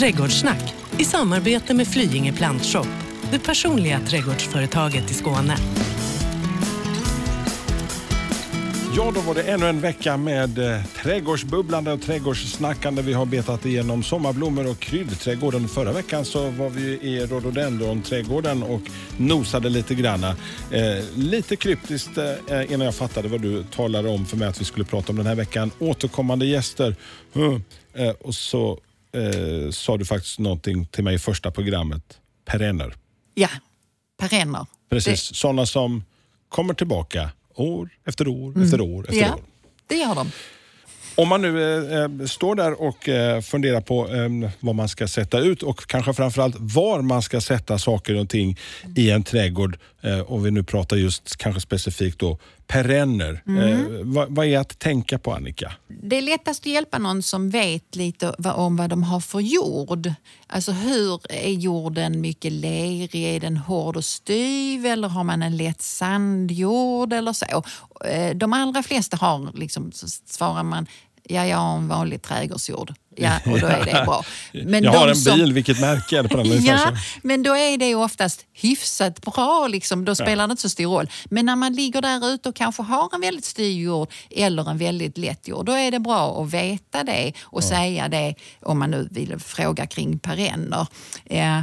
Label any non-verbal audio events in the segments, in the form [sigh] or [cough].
Trädgårdssnack i samarbete med Flyinge Plantshop, det personliga trädgårdsföretaget i Skåne. Ja, då var det ännu en vecka med eh, trädgårdsbubblande och trädgårdssnackande. Vi har betat igenom sommarblommor och kryddträdgården. Förra veckan så var vi i rhododendron-trädgården och nosade lite grann. Eh, lite kryptiskt eh, innan jag fattade vad du talade om för mig att vi skulle prata om den här veckan. Återkommande gäster. Mm. Eh, och så eh, sa du faktiskt någonting till mig i första programmet. Perenner. Ja, perenner. Precis, sådana som kommer tillbaka år efter år efter år efter Ja, år. det gör de. Om man nu eh, eh, står där och eh, funderar på eh, vad man ska sätta ut och kanske framförallt var man ska sätta saker och ting i en trädgård. Eh, och vi nu pratar just kanske specifikt då perenner. Eh, vad, vad är att tänka på Annika? Det är lättast att hjälpa någon som vet lite om vad de har för jord. Alltså hur är jorden mycket lerig? Är den hård och styv eller har man en lätt sandjord eller så? Eh, De allra flesta har, liksom, så svarar man, ja jag har en vanlig trädgårdsjord. Ja, och då är det bra. [laughs] Men jag de har en som- bil, vilket märke är det på den? [laughs] Ja, men då är det oftast hyfsat bra. Liksom. Då spelar det inte så stor roll. Men när man ligger där ute och kanske har en väldigt styv jord eller en väldigt lätt jord, då är det bra att veta det och säga det om man nu vill fråga kring perenner. Eh,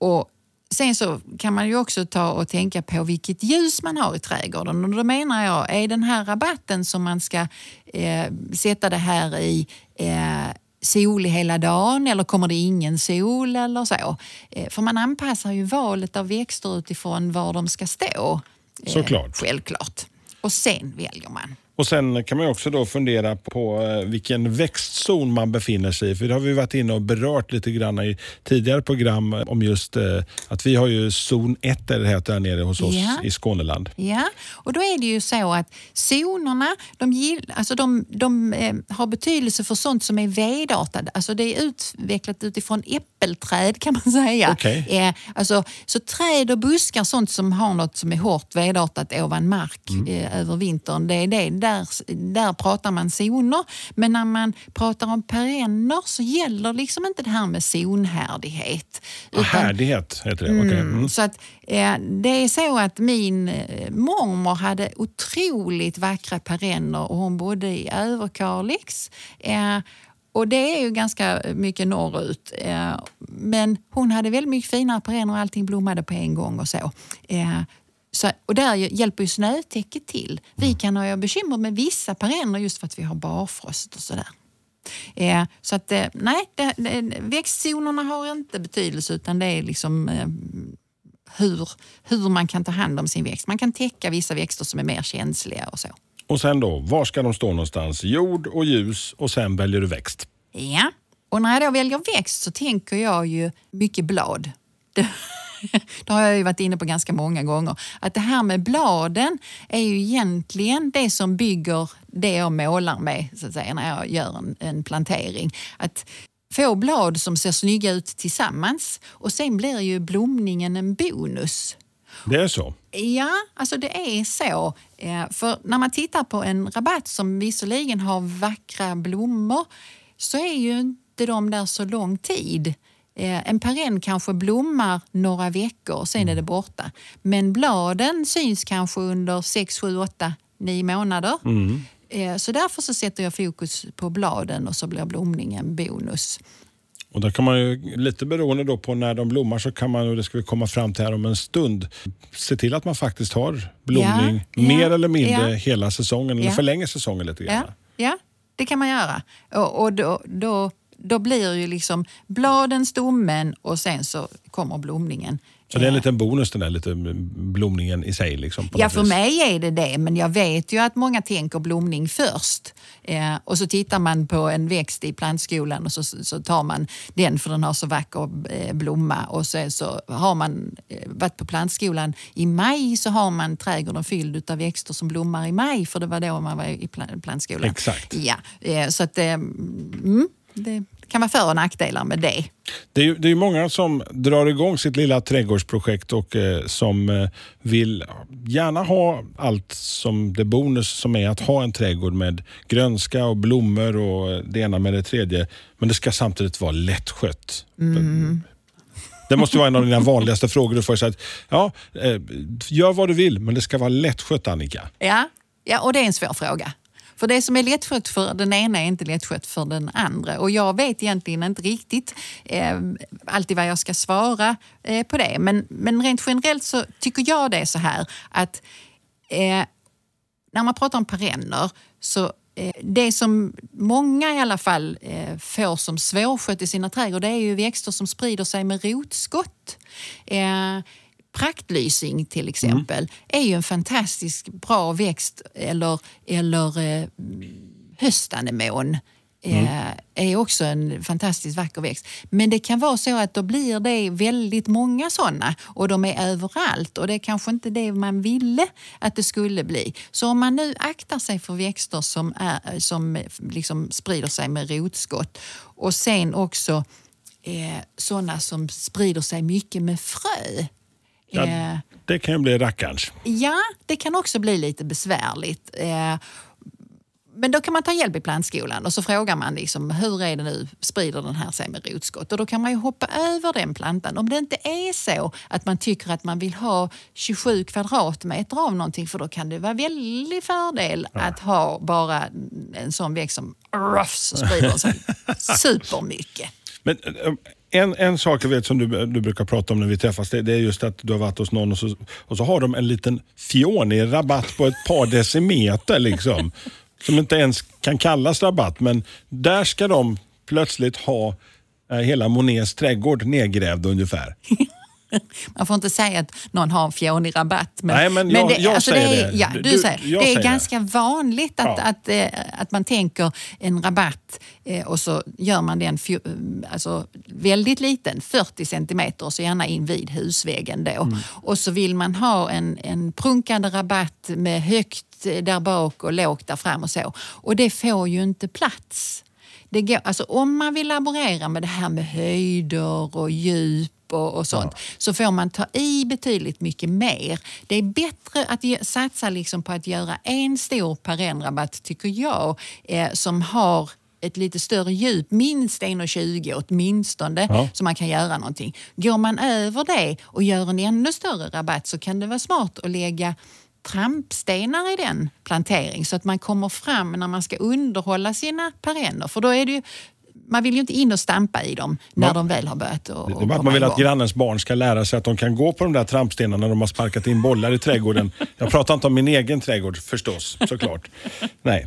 och Sen så kan man ju också ta och tänka på vilket ljus man har i trädgården. Och då menar jag, är den här rabatten som man ska eh, sätta det här i eh, solig hela dagen eller kommer det ingen sol eller så? Eh, för man anpassar ju valet av växter utifrån var de ska stå. Eh, Såklart. Självklart. Och sen väljer man. Och Sen kan man också då fundera på eh, vilken växtzon man befinner sig i. För det har vi varit inne och berört lite grann i tidigare program om just eh, att vi har ju zon 1 eller det heter här nere hos oss Ja. i Skåneland. Ja, och då är det ju så att zonerna de, gill, alltså de, de eh, har betydelse för sånt som är vedartat. Alltså det är utvecklat utifrån äppelträd kan man säga. Okej. Eh, alltså, så träd och buskar, sånt som har något som är hårt vedartat ovan mark eh, över vintern, det är det. Där, där pratar man zoner. Men när man pratar om perenner så gäller liksom inte det här med zonhärdighet. Härdighet heter det. Okej. Mm. Så att, eh, det är så att min eh, mormor hade otroligt vackra perenner och hon bodde i Överkalix. Eh, och det är ju ganska mycket norrut. Eh, men hon hade väldigt mycket finare perenner och allting blommade på en gång och så. Så, och där hjälper ju snötäcket till. Vi kan ha bekymmer med vissa perenner just för att vi har barfrost och sådär. Eh, så att eh, nej, det, det, växtzonerna har inte betydelse utan det är liksom eh, hur, hur man kan ta hand om sin växt. Man kan täcka vissa växter som är mer känsliga och så. Och sen då, var ska de stå någonstans? Jord och ljus och sen väljer du växt. Ja, och när jag då väljer växt så tänker jag ju mycket blad. Det, [laughs] det har jag ju varit inne på ganska många gånger. Att det här med bladen är ju egentligen det som bygger det jag målar med så att säga, när jag gör en, en plantering. Att få blad som ser snygga ut tillsammans och sen blir ju blomningen en bonus. Det är så? Ja, alltså det är så. Eh, För när man tittar på en rabatt som visserligen har vackra blommor så är ju inte de där så lång tid. Eh, En perenn kanske blommar några veckor och sen är det borta. Men bladen syns kanske under 6, 7, 8, 9 månader. Eh, Så därför så sätter jag fokus på bladen och så blir blomningen bonus. Och där kan man ju, lite beroende då på när de blommar, så kan man, och det ska vi komma fram till här om en stund, se till att man faktiskt har blomning Ja, mer ja, eller mindre ja. hela säsongen, eller förlänger säsongen lite grann. Ja, ja det kan man göra. Och, och då, då, då blir ju liksom bladen stommen och sen så kommer blomningen. Så det är en liten bonus den där lite blomningen i sig. Liksom, Ja, för vis. mig är det det, men jag vet ju att många tänker blomning först. Eh, och så tittar man på en växt i plantskolan och så, så tar man den för den har så vacker eh, blomma. Och så, så har man eh, varit på plantskolan i maj så har man trädgården fylld av växter som blommar i maj, för det var då man var i pla- plantskolan. Exakt. Ja, eh, så att eh, mm, det kan vara för och nackdelar med det. Det är, ju, det är många som drar igång sitt lilla trädgårdsprojekt och eh, som eh, vill gärna ha allt som det bonus som är att ha en trädgård med grönska och blommor och det ena med det tredje. Men det ska samtidigt vara lättskött. Mm. Det måste vara en av dina vanligaste frågor du får. Så att, ja, eh, gör vad du vill, men det ska vara lättskött Annika. Ja, ja och det är en svår fråga. För det som är lättskött för den ena är inte lättskött för den andra. Och jag vet egentligen inte riktigt eh, alltid vad jag ska svara eh, på det. Men, men rent generellt så tycker jag det är så här att eh, när man pratar om perenner så eh, det som många i alla fall eh, får som svårskött i sina trädgårdar det är ju växter som sprider sig med rotskott. Eh, Praktlysing till exempel mm. är ju en fantastiskt bra växt eller, eller eh, höstanemon. Mm. Eh, är också en fantastiskt vacker växt. Men det kan vara så att då blir det väldigt många sådana och de är överallt och det är kanske inte det man ville att det skulle bli. Så om man nu aktar sig för växter som, är, som liksom sprider sig med rotskott och sen också eh, sådana som sprider sig mycket med frö Ja, eh, det kan bli rackarns. Ja, det kan också bli lite besvärligt. Eh, men då kan man ta hjälp i plantskolan och så frågar man liksom, hur är det nu, sprider den här sig med rotskott? Och då kan man ju hoppa över den plantan. Om det inte är så att man tycker att man vill ha 27 kvadratmeter av någonting för då kan det vara väldigt fördel ja. att ha bara en sån växt som ruffs sprider sig [laughs] supermycket. Men eh, en, en sak jag vet som du, du brukar prata om när vi träffas, det, det är just att du har varit hos någon och så, och så har de en liten fjonig rabatt på ett par decimeter. Liksom, [laughs] som inte ens kan kallas rabatt, men där ska de plötsligt ha eh, hela Monets trädgård nedgrävd ungefär. [laughs] [laughs] Man får inte säga att någon har en fjonig rabatt. Men, Nej, men, jag, det, jag alltså säger det. Är, ja, du, du säger, det är säger ganska det. vanligt att, ja. att, att, eh, att, man tänker en rabatt eh, och så gör man den alltså, väldigt liten, 40 centimeter, så gärna invid husväggen då. Mm. Och så vill man ha en, en prunkande rabatt med högt där bak och lågt där fram och så. Och det får ju inte plats. Det går, alltså om man vill laborera med det här med höjder och djup och, och sånt, ja. så får man ta i betydligt mycket mer. Det är bättre att satsa liksom på att göra en stor perennrabatt, tycker jag, eh, som har ett lite större djup, minst 1,20 åtminstone, ja. så man kan göra någonting. Går man över det och gör en ännu större rabatt så kan det vara smart att lägga trampstenar i den plantering så att man kommer fram när man ska underhålla sina perenner. För då är det ju man vill ju inte in och stampa i dem när ja. de väl har börjat och, Det att man vill att grannens barn ska lära sig att de kan gå på de där trampstenarna när de har sparkat in bollar i trädgården. Jag pratar inte om min egen trädgård förstås, såklart. Nej.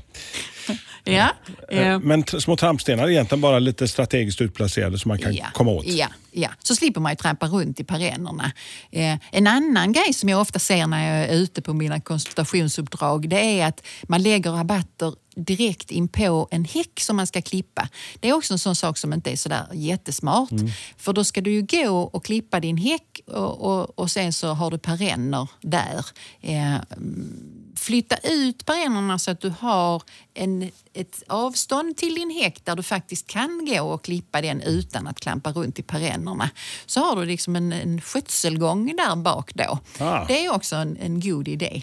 [laughs] Ja, eh. Men små trampstenar är egentligen bara lite strategiskt utplacerade som man kan ja, komma åt. Ja, ja, så slipper man ju trampa runt i perennerna. Eh, en annan grej som jag ofta ser när jag är ute på mina konsultationsuppdrag det är att man lägger rabatter direkt in på en häck som man ska klippa. Det är också en sån sak som inte är sådär jättesmart. Mm. För då ska du ju gå och klippa din häck och, och, och sen så har du perenner där. Eh, flytta ut perennerna så att du har en, ett avstånd till din häck där du faktiskt kan gå och klippa den utan att klampa runt i perennerna. Så har du liksom en, en skötselgång där bak då. Ah. Det är också en, en god idé.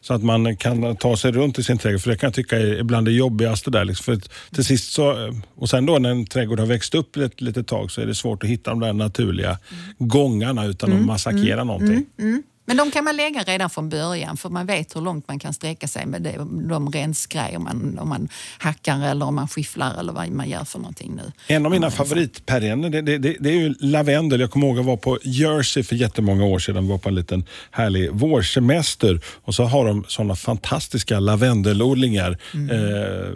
Så att man kan ta sig runt i sin trädgård, för det kan jag tycka är ibland det jobbigaste där. Liksom. För till sist så, och sen då när en trädgård har växt upp ett litet tag så är det svårt att hitta de där naturliga mm. gångarna utan mm. att massakrera mm. någonting. Mm. Men de kan man lägga redan från början för man vet hur långt man kan sträcka sig med det, de rensgrejer man, om man hackar eller om man skifflar eller vad man gör för någonting nu. En av mina favoritperenner det, det, det, är ju lavendel. Jag kommer ihåg att jag var på Jersey för jättemånga år sedan. var på en liten härlig vårsemester och så har de sådana fantastiska lavendelodlingar. Mm. Eh,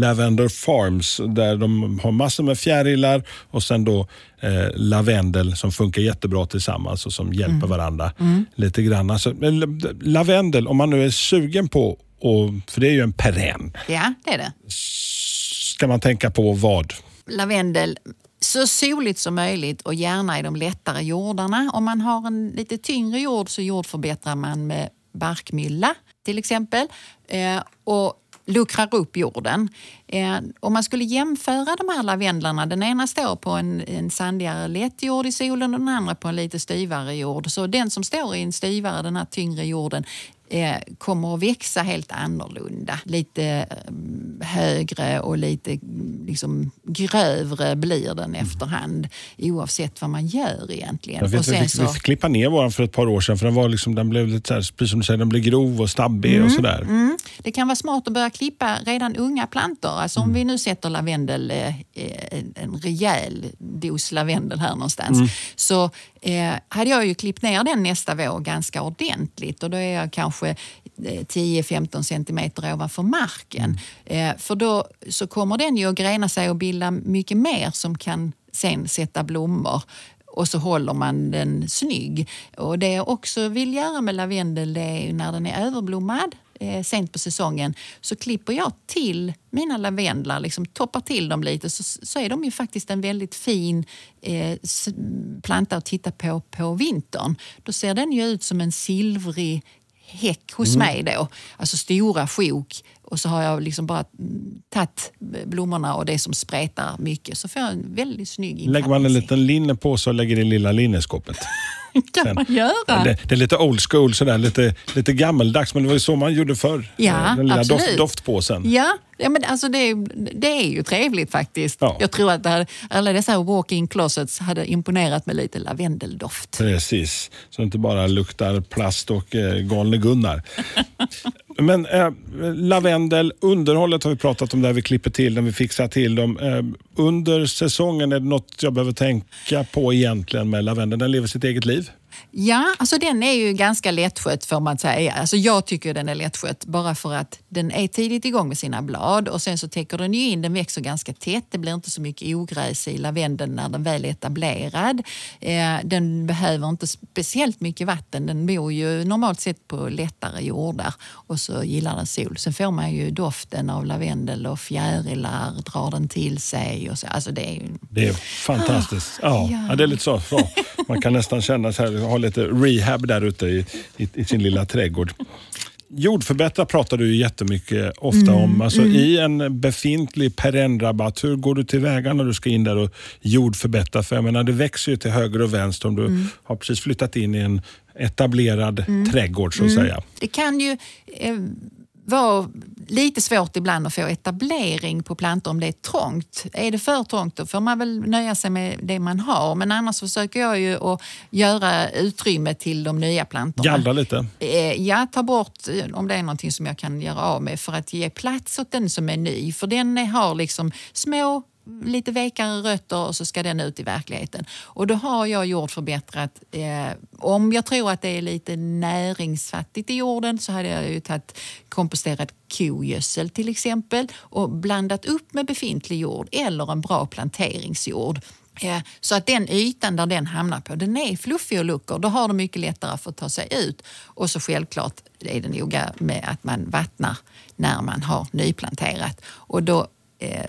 Lavender Farms där de har massor med fjärilar och sen då eh, lavendel som funkar jättebra tillsammans och som hjälper mm. varandra mm. lite grann. Alltså, lavendel, om man nu är sugen på, och, för det är ju en perenn. Ja, det är det. Ska man tänka på vad? Lavendel, så soligt som möjligt och gärna i de lättare jordarna. Om man har en lite tyngre jord så jordförbättrar man med barkmylla till exempel. Eh, och luckrar upp jorden. Eh, om man skulle jämföra de här lavendlarna, den ena står på en, en sandigare lätt jord i solen och den andra på en lite styvare jord. Så den som står i en styvare, den här tyngre jorden, kommer att växa helt annorlunda. Lite eh, högre och lite liksom, grövre blir den efterhand oavsett vad man gör egentligen. Jag vet, vi, fick, så... vi klippa ner våran för ett par år sedan för den, var liksom, den blev lite så här, precis som du säger, den blev grov och stabbig mm, och sådär. Mm. Det kan vara smart att börja klippa redan unga plantor. Alltså om mm. vi nu sätter lavendel, eh, en rejäl dos lavendel här någonstans, mm. så eh, hade jag ju klippt ner den nästa vår ganska ordentligt och då är jag kanske 10-15 eh, centimeter ovanför marken. Eh, för då så kommer den ju att grena sig och bilda mycket mer som kan sen sätta blommor och så håller man den snygg. Och det jag också vill göra med lavendel det är när den är överblommad eh, sent på säsongen så klipper jag till mina lavendlar, liksom toppar till dem lite så, så är de ju faktiskt en väldigt fin eh, planta att titta på på vintern. Då ser den ju ut som en silvrig häck hos mm. mig då. Alltså stora sjok och så har jag liksom bara tagit blommorna och det som spretar mycket så får jag en väldigt snygg Lägger man en liten linne på så lägger det lilla linneskåpet. [laughs] kan Sen, man göra. Det, det, är lite old school, sådär, lite, lite gammeldags, men det var ju så man gjorde förr. Ja, Den lilla doft, doftpåsen. Ja, ja men alltså det, det är ju trevligt faktiskt. Ja. Jag tror att hade, alla dessa walk-in closets hade imponerat med lite lavendeldoft. Precis, så det inte bara luktar plast och eh, galne Gunnar. [laughs] Men eh, lavendel, underhållet har vi pratat om där vi klipper till den, vi fixar till dem. Eh, under säsongen, är det något jag behöver tänka på egentligen med lavendel? Den lever sitt eget liv? did. Ja, alltså den är ju ganska lättskött får man säga. Alltså jag tycker den är lättskött bara för att den är tidigt igång med sina blad och sen så täcker den ju in, den växer ganska tätt. Det blir inte så mycket ogräs i lavendeln när den väl är etablerad. Eh, den behöver inte speciellt mycket vatten. Den bor ju normalt sett på lättare jordar och så gillar den sol. Sen får man ju doften av lavendel och fjärilar drar den till sig. Och så. Alltså det, är ju... det är fantastiskt. Ja, ja. ja det är lite så. så. Man kan nästan känna så här, ha lite rehab där ute i, i, i sin lilla trädgård. Jordförbättra pratar du jättemycket ofta mm, om. Alltså, mm. I en befintlig perennrabatt, hur går du tillväga när du ska in där och jordförbättra? För jag menar, det växer ju till höger och vänster om du mm. har precis flyttat in i en etablerad mm. trädgård så att mm. säga. Det kan ju eh, vara lite svårt ibland att få etablering på plantor om det är trångt. Är det för trångt då får man väl nöja sig med det man har. Men annars försöker jag ju att göra utrymme till de nya plantorna. Gallra lite? Eh, ja, ta bort eh, om det är någonting som jag kan göra av med för att ge plats åt den som är ny. För den har liksom små lite vekare rötter och så ska den ut i verkligheten. Och då har jag jordförbättrat. Eh, om jag tror att det är lite näringsfattigt i jorden så hade jag ju tagit komposterad kogödsel till exempel och blandat upp med befintlig jord eller en bra planteringsjord. Eh, så att den ytan där den hamnar på, den är fluffig och lucker. Då har de mycket lättare för att ta sig ut. Och så självklart är det noga med att man vattnar när man har nyplanterat. Och då Eh,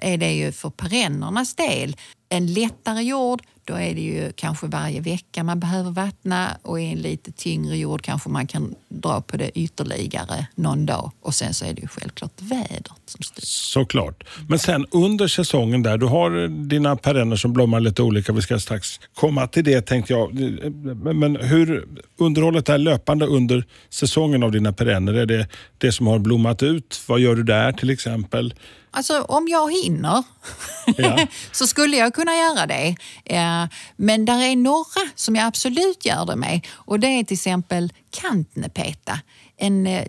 är det ju för perennernas del en lättare jord, då är det ju kanske varje vecka man behöver vattna och i en lite tyngre jord kanske man kan dra på det ytterligare någon dag. Och sen så är det ju självklart vädret som styr. Såklart. Men sen under säsongen där, du har dina perenner som blommar lite olika. Vi ska strax komma till det tänkte jag. Men hur underhållet är löpande under säsongen av dina perenner? Är det det som har blommat ut? Vad gör du där till exempel? Alltså om jag hinner ja. [laughs] så skulle jag kunna göra det. Eh, men där är några som jag absolut gör det med och det är till exempel kantnepeta. En eh,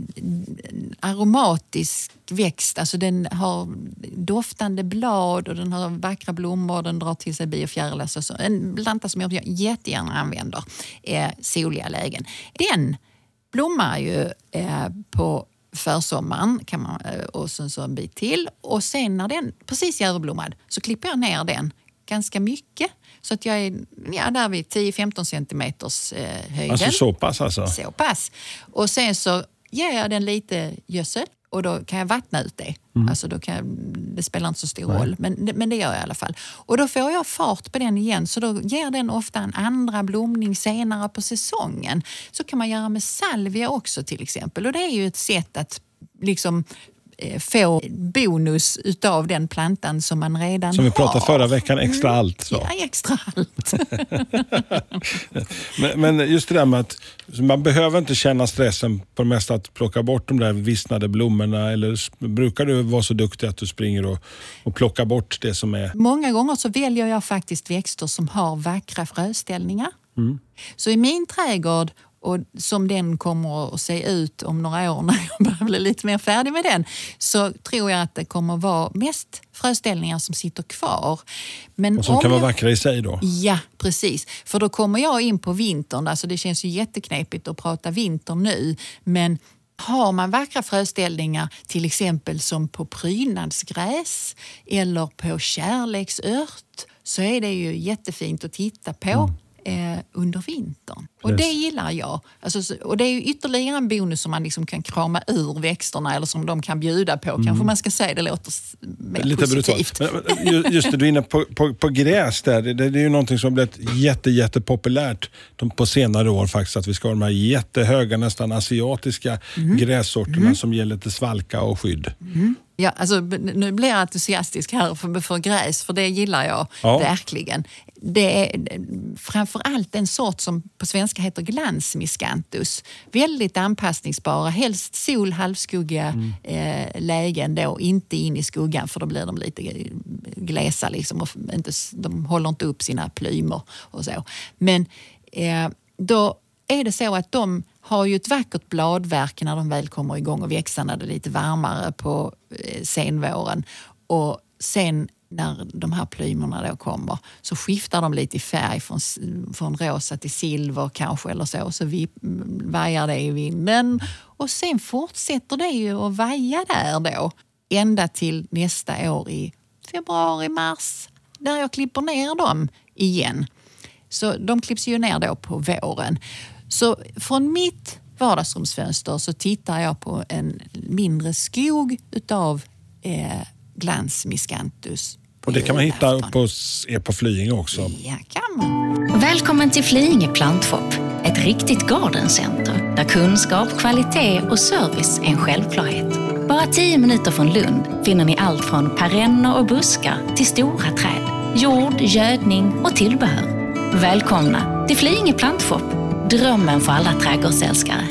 aromatisk växt, alltså den har doftande blad och den har vackra blommor den drar till sig bi och fjärilar. En planta som jag jättegärna använder i soliga lägen. Den blommar ju på försommaren kan man, eh, och sen så en bit till. Och sen när den precis är överblommad så klipper jag ner den ganska mycket. Så att jag är ja, där vid 10-15 centimeters eh, höjden. Alltså så pass alltså? Så pass. Och sen så ger jag den lite gödsel och då kan jag vattna ut det. Mm. Alltså då kan jag, det spelar inte så stor Nej. roll, men, men det gör jag i alla fall. Och då får jag fart på den igen, så då ger den ofta en andra blomning senare på säsongen. Så kan man göra med salvia också till exempel. Och det är ju ett sätt att liksom få bonus utav den plantan som man redan har. Som vi pratade förra veckan, extra allt. Så. Ja, extra allt. [laughs] Men, men just det där med att man behöver inte känna stressen på det mesta att plocka bort de där vissnade blommorna. Eller brukar du vara så duktig att du springer och, och plockar bort det som är... Många gånger så väljer jag faktiskt växter som har vackra fröställningar. Så i min trädgård, och som den kommer att se ut om några år [laughs] när jag börjar bli lite mer färdig med den, så tror jag att det kommer vara mest fröställningar som sitter kvar. Men Och som om kan vara jag- vackra i sig då. Ja, precis. För då kommer jag in på vintern. Alltså det känns ju jätteknepigt att prata vinter nu, men har man vackra fröställningar, till exempel som på prydnadsgräs eller på kärleksört, så är det ju jättefint att titta på. Eh, under vintern. Och det Precis. gillar jag. Alltså, så- och det är ytterligare en bonus som man liksom kan krama ur växterna eller som de kan bjuda på. Kanske man ska säga, det låter mer Lite positivt. brutalt. Just det, du är inne på, på, på gräs där. Det, det är ju någonting som blivit jätte, jättepopulärt på senare år faktiskt. Att vi ska ha de här jättehöga, nästan asiatiska Mhm. grässorterna som ger lite svalka och skydd. Ja, alltså, nu blir jag entusiastisk här för, för gräs, för det gillar jag Ja. verkligen. Det är framförallt en sort som på svenska heter glansmiscanthus. Väldigt anpassningsbara, helst sol, halvskugga eh, lägen då, inte in i skuggan för då blir de lite glesa liksom och inte, de håller inte upp sina plymer och så. Men eh, då är det så att de har ju ett vackert bladverk när de väl kommer igång och växa när det är lite varmare på eh, senvåren. Och sen när de här plymerna då kommer så skiftar de lite i färg från, från rosa till silver kanske eller så. Så vi mm, vajar det i vinden och sen fortsätter det ju att vaja där då ända till nästa år i februari, mars där jag klipper ner dem igen. Så de klipps ju ner då på våren. Så från mitt vardagsrumsfönster så tittar jag på en mindre skog utav eh, glansmiscanthus. på Och det kan man hitta på, är på Flyinge också. Ja, kan man. Välkommen till Flyinge plantshop, ett riktigt gardencenter där kunskap, kvalitet och service är en självklarhet. Bara tio minuter från Lund finner ni allt från perenner och buskar till stora träd, jord, gödning och tillbehör. Välkomna till Flyinge plantshop, drömmen för alla trädgårdsälskare.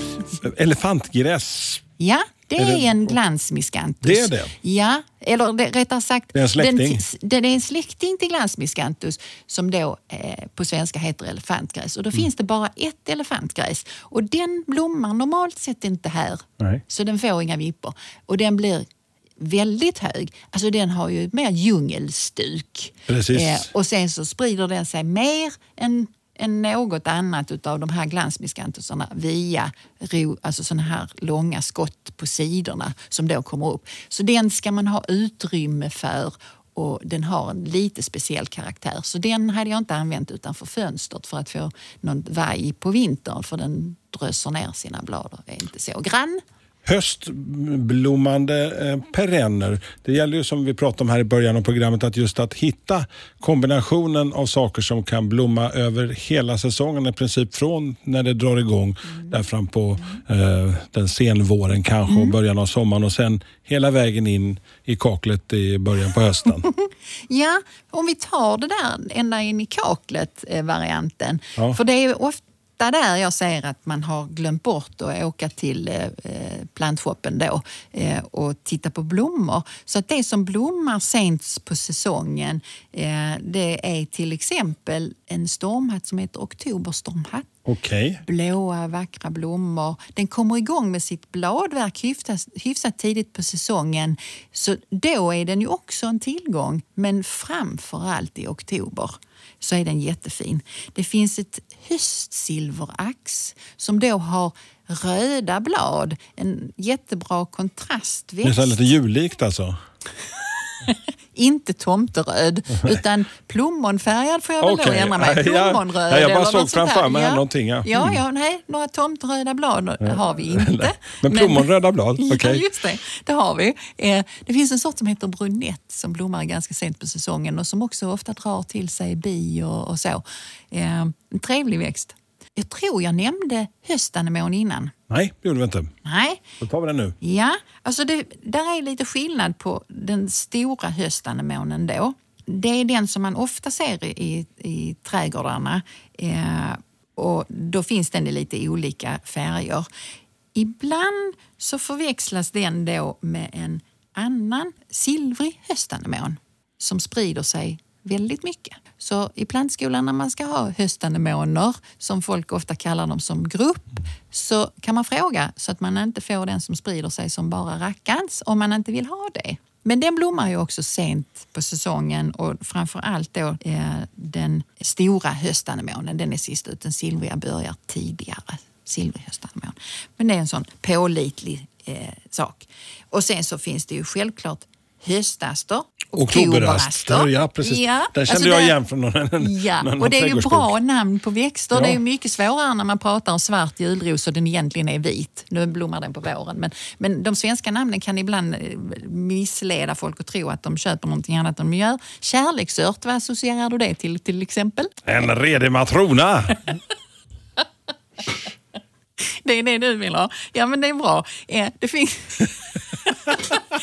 Elefantgräs. Ja, det Är är, det- en glansmiscanthus. Det är det? Ja, eller det, rättare sagt... Det är en släkting? Den, den är en släkting till glansmiscanthus som då eh, på svenska heter elefantgräs. Och då Mm. finns det bara ett elefantgräs. Och den blommar normalt sett inte här. Nej. Så den får inga vippor. Och den blir väldigt hög. Alltså den har ju mer djungelstuk. Eh, Precis. och sen så sprider den sig mer än, än något annat utav de här glansmiskantusarna via ro, alltså såna här långa skott på sidorna som då kommer upp. Så den ska man ha utrymme för och den har en lite speciell karaktär. Så den hade jag inte använt utanför fönstret för att få någon vaj på vintern för den dröser ner sina blad och är inte så grann höstblommande eh, perenner. Det gäller ju som vi pratade om här i början av programmet att just att hitta kombinationen av saker som kan blomma över hela säsongen. I princip från när det drar igång där fram på eh, den senvåren kanske och början av sommaren och sen hela vägen in i kaklet i början på hösten. [laughs] Ja, om vi tar det där ända in i kaklet-varianten. Ja. För det är ju ofta där jag ser att man har glömt bort att åka till eh, plantshoppen då eh, och titta på blommor. Så att det som blommar sent på säsongen eh, det är till exempel en stormhatt som heter oktoberstormhatt Okej. blåa vackra blommor. Den kommer igång med sitt bladverk hyfsat, hyfsat tidigt på säsongen. Så då är den ju också en tillgång. Men framför allt i oktober så är den jättefin. Det finns ett höstsilverax som då har röda blad. En jättebra kontrastväxt. här lite jullikt alltså. [laughs] Inte tomteröd, [laughs] utan plommonfärgad får jag väl då Okej. ändra mig. [laughs] Ja, Plommonröd ja, jag bara såg framför mig här någonting, ja. Ja, Mm. ja, nej, några tomteröda blad har vi inte. [laughs] Men plommonröda blad, Ja, okej. just det. Det har vi. Eh, Det finns en sort som heter brunett som blommar ganska sent på säsongen och som också ofta drar till sig bi och, och så. Eh, En trevlig växt. Jag tror jag nämnde höstanemon innan. Nej, det gjorde vi inte. Nej, Då tar vi den nu. Ja, alltså det, där är lite skillnad på den stora höstanemonen då. Det är den som man ofta ser i, i trädgårdarna eh, och då finns den i lite olika färger. Ibland så förväxlas den då med en annan silvrig höstanemon som sprider sig väldigt mycket. Så i plantskolan när man ska ha höstanemoner, som folk ofta kallar dem som grupp, så kan man fråga så att man inte får den som sprider sig som bara rackans om man inte vill ha det. Men den blommar ju också sent på säsongen och framför allt då eh, den stora höstanemonen, den är sist ut. Den silvriga börjar tidigare. Silvrig höstanemon. Men det är en sån pålitlig eh, sak. Och sen så finns det ju självklart höstaster. Oktoberaster, ja precis. Ja, Den kände alltså jag igen från någon, Ja, någon och det är ju bra namn på växter. Ja. Det är mycket svårare när man pratar om svart julros och den egentligen är vit. Nu blommar den på våren. Men, men de svenska namnen kan ibland eh, missleda folk att tro att de köper någonting annat än de gör. Kärleksört, vad associerar du det till till exempel? En redig matrona! [laughs] Det är det du vill ha. Ja, men det är bra. Eh, Det finns, [laughs]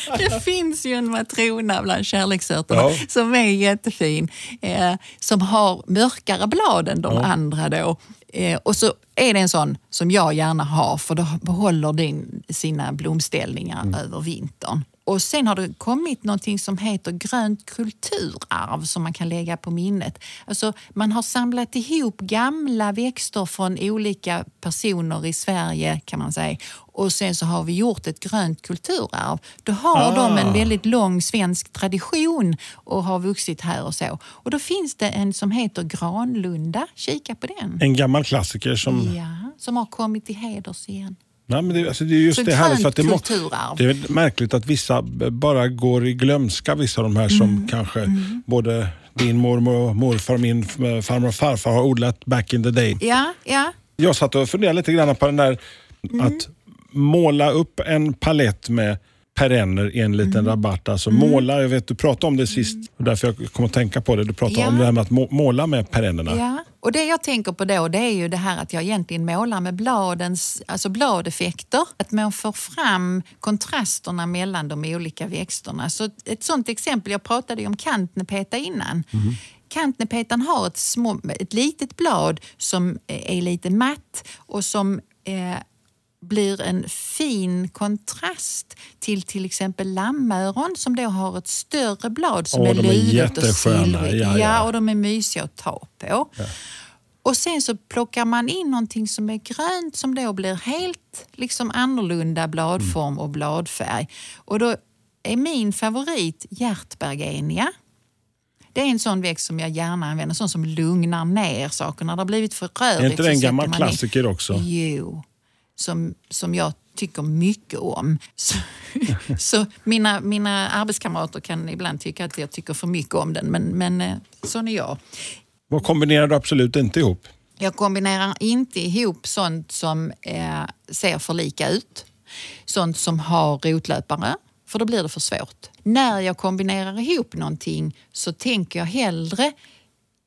[laughs] det finns ju en matrona bland kärleksörterna Ja. som är jättefin. Eh, som har mörkare blad än de Ja. andra. Då. Eh, och så är det en sån som jag gärna har för då behåller din sina blomställningar Mm. över vintern. Och sen har det kommit någonting som heter grönt kulturarv som man kan lägga på minnet. Alltså man har samlat ihop gamla växter från olika personer i Sverige kan man säga. Och sen så har vi gjort ett grönt kulturarv. Då har Ah. de en väldigt lång svensk tradition och har vuxit här och så. Och då finns det en som heter Granlunda. Kika på den. En gammal klassiker som... Ja, som har kommit till heders igen. Nej, men det, alltså det är just Så det härligt för att det, må, det är märkligt att vissa bara går i glömska, vissa av de här som Mm. kanske både din mormor och morfar, min f- farmor och farfar har odlat back in the day. Ja, ja. Jag satt och funderade lite grann på den där att måla upp en palett med perenner i en liten rabatt. Alltså måla, jag vet du pratade om det sist, och därför jag kom att tänka på det. Du pratade Ja. om det här med att må, måla med perennerna. Ja, och det jag tänker på då det är ju det här att jag egentligen målar med bladens, alltså bladeffekter. Att man får fram kontrasterna mellan de olika växterna. Så ett sånt exempel, jag pratade ju om kantnepeta innan. Kantnepetan har ett, små, ett litet blad som är lite matt och som eh, blir en fin kontrast till till exempel lammöron som då har ett större blad som Åh, är ludet och silvrigt. Ja, ja. och de är mysiga att ta på. Och sen så plockar man in någonting som är grönt som då blir helt liksom annorlunda bladform och bladfärg. Och då är min favorit hjärtbergenia. Det är en sån växt som jag gärna använder, sån som lugnar ner saker. När det har blivit för rörigt Är inte det en gammal in- klassiker också? Jo, som, som jag tycker mycket om. Så, [laughs] så mina, mina arbetskamrater kan ibland tycka att jag tycker för mycket om den, men, men eh, sån är jag. Vad kombinerar du absolut inte ihop? Jag kombinerar inte ihop sånt som eh, ser för lika ut. Sånt som har rotlöpare, för då blir det för svårt. När jag kombinerar ihop någonting så tänker jag hellre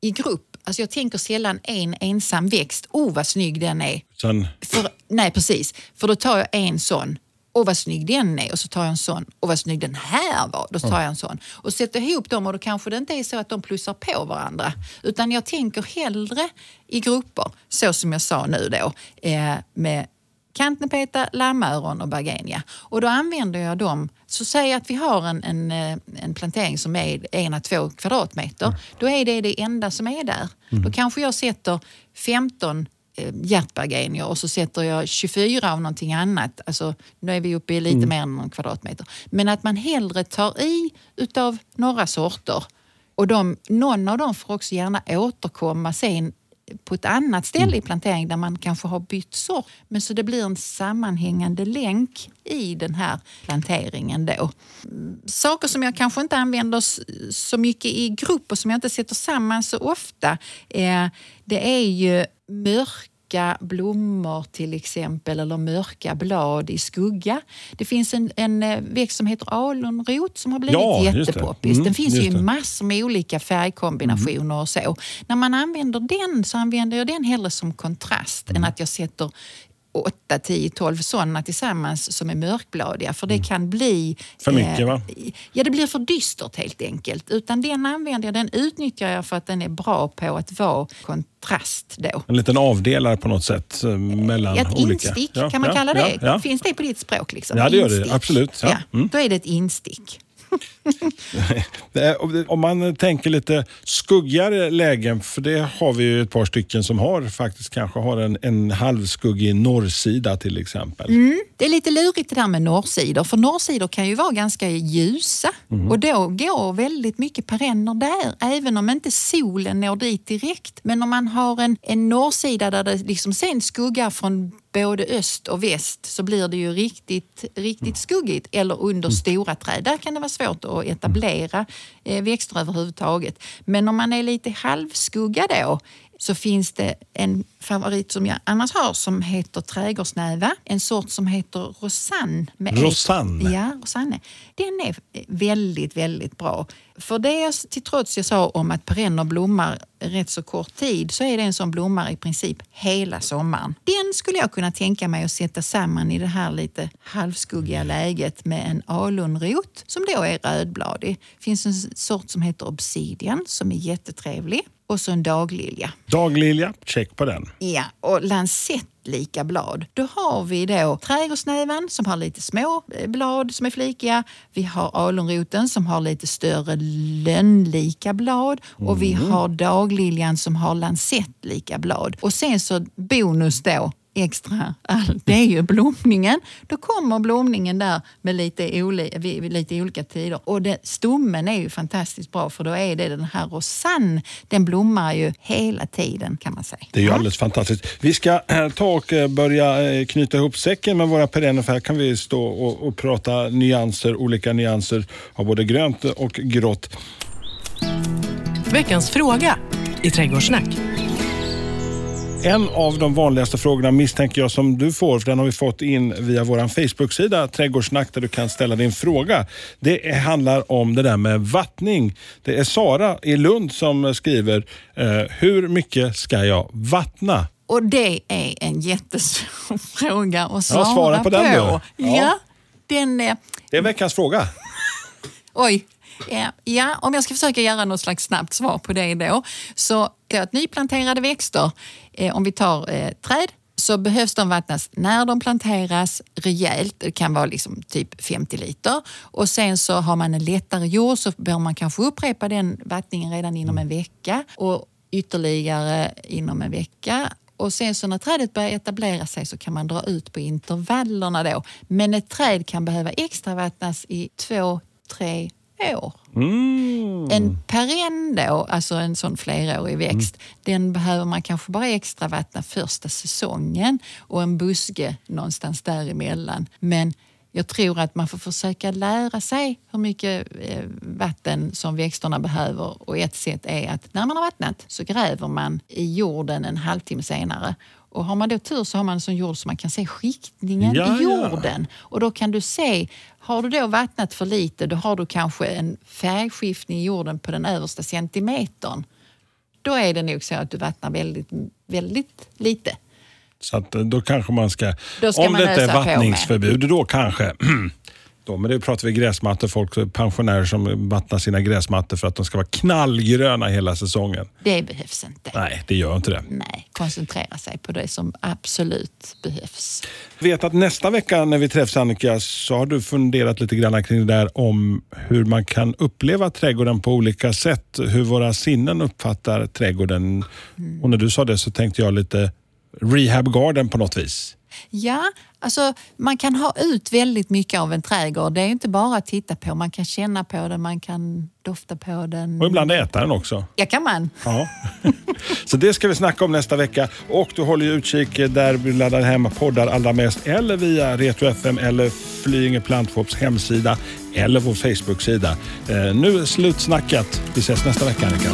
i grupp. Alltså jag tänker sällan en ensam växt. Oh, vad snygg den är. Sen, För, nej, precis. För då tar jag en sån. Och vad snygg den är. Och så tar jag en sån. Och vad snygg den här var. Då tar jag en sån. Och sätter ihop dem och då kanske det inte är så att de plussar på varandra. Utan jag tänker hellre i grupper, så som jag sa nu då, eh, med kantnepeta, lammöron och bergenia. Och då använder jag dem. Så säg att vi har en, en, eh, en plantering som är en à två kvadratmeter. Då är det det enda som är där. Då kanske jag sätter 15 eh, hjärtbergenior och så sätter jag 24 av någonting annat. Alltså, nu är vi uppe i lite mer än en kvadratmeter. Men att man hellre tar i utav några sorter och de, någon av dem får också gärna återkomma sen på ett annat ställe i planteringen där man kanske har bytt sort. Men så det blir en sammanhängande länk i den här planteringen då. Mm, Saker som jag kanske inte använder så mycket i grupp och som jag inte sätter samman så ofta, eh, det är ju mörka blommor till exempel eller mörka blad i skugga. Det finns en, en eh, växt som heter alunrot som har blivit Ja, jättepoppis. Mm, den finns ju i massor med olika färgkombinationer och så. När man använder den så använder jag den hellre som kontrast Mm. än att jag sätter 8, 10, 12 sådana tillsammans som är mörkbladiga. För det kan bli... Mm. För mycket, va? Ja, det blir för dystert helt enkelt. Utan den använder jag, den utnyttjar jag för att den är bra på att vara kontrast då. En liten avdelare på något sätt eh, mellan Ett olika. instick, Ja, kan man ja, kalla det? Ja. Finns det på ditt språk? Liksom? Ja, det gör det. Instick. Absolut. Ja. Ja. Mm. Då är det ett instick. Om man tänker lite skuggigare lägen, för det har vi ju ett par stycken som har faktiskt kanske har en, en halvskuggig norrsida till exempel. Mm. Det är lite lurigt det där med norrsidor, för norrsidor kan ju vara ganska ljusa Mhm. och då går väldigt mycket perenner där, även om inte solen når dit direkt. Men om man har en, en norrsida där det liksom sen skuggar från både öst och väst så blir det ju riktigt, riktigt skuggigt eller under stora träd. Där kan det vara svårt att etablera eh, växter överhuvudtaget. Men om man är lite halvskugga då så finns det en favorit som jag annars har som heter trädgårdsnäva. En sort som heter Rosanne. Rosanne? Ja, Rosanne. Den är väldigt, väldigt bra. För det till trots jag sa om att perenner blommar rätt så kort tid så är det en som blommar i princip hela sommaren. Den skulle jag kunna tänka mig att sätta samman i det här lite halvskuggiga läget med en alunrot som då är rödbladig. Det finns en sort som heter obsidian som är jättetrevlig och så en daglilja. Daglilja, check på den. Ja, och lansettlika blad. Då har vi då trädgårdsnävan som har lite små eh, blad som är flikiga. Vi har alunroten som har lite större lönnlika blad och vi har dagliljan som har lansettlika blad. Och sen så bonus då extra all, det är ju blomningen. Då kommer blomningen där med lite, oli, vid, lite olika tider. Och det, stommen är ju fantastiskt bra för då är det den här rosanne. Den blommar ju hela tiden kan man säga. Det är ju alldeles fantastiskt. Vi ska eh, ta och eh, börja eh, knyta ihop säcken med våra perenner för här kan vi stå och, och prata nyanser, olika nyanser av både grönt och grått. Veckans fråga i Trädgårdssnack. En av de vanligaste frågorna misstänker jag som du får, för den har vi fått in via vår Facebook-sida Trädgårdssnack där du kan ställa din fråga. Det handlar om det där med vattning. Det är Sara i Lund som skriver, eh, hur mycket ska jag vattna? Och det är en jättesvår [laughs] fråga att svara, svara på den då. Ja. Ja. den är... Det är veckans fråga. Oj. Ja, ja, om jag ska försöka göra något slags snabbt svar på det då. Så det att nyplanterade växter, eh, om vi tar eh, träd, så behövs de vattnas när de planteras rejält. Det kan vara liksom typ 50 liter. Och sen så har man en lättare jord så bör man kanske upprepa den vattningen redan inom en vecka och ytterligare inom en vecka. Och sen så när trädet börjar etablera sig så kan man dra ut på intervallerna då. Men ett träd kan behöva extra vattnas i två, tre år. En perenn då, alltså en sån flerårig växt, den behöver man kanske bara extra vattna första säsongen och en buske någonstans däremellan. Men jag tror att man får försöka lära sig hur mycket eh, vatten som växterna behöver och ett sätt är att när man har vattnat så gräver man i jorden en halvtimme senare. Och har man då tur så har man en sån jord så man kan se skiktningen Ja, i ja. jorden. Och då kan du se, har du då vattnat för lite då har du kanske en färgskiftning i jorden på den översta centimetern. Då är det nog så att du vattnar väldigt, väldigt lite. Så eh, då kanske man ska, ska om man det inte är vattningsförbud, då kanske [clears throat] Då, men det pratar vi gräsmattor, folk, pensionärer som vattnar sina gräsmattor för att de ska vara knallgröna hela säsongen. Det behövs inte. Nej, det gör inte det. Nej, koncentrera sig på det som absolut behövs. Jag vet att nästa vecka när vi träffas Annika så har du funderat lite grann kring det där om hur man kan uppleva trädgården på olika sätt. Hur våra sinnen uppfattar trädgården. Mm. Och när du sa det så tänkte jag lite rehab garden på något vis. Ja, alltså man kan ha ut väldigt mycket av en trädgård. Det är inte bara att titta på, man kan känna på den, man kan dofta på den. Och ibland äta den också. Ja, kan man. Ja. [laughs] Så det ska vi snacka om nästa vecka. Och du håller ju utkik där vi laddar hem poddar allra mest. Eller via Retro FM eller Flyinge Plantfops hemsida. Eller vår Facebook-sida. Eh, nu är slutsnackat. Vi ses nästa vecka Annika.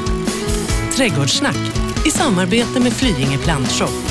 Trädgårdssnack i samarbete med Flyinge Plantshop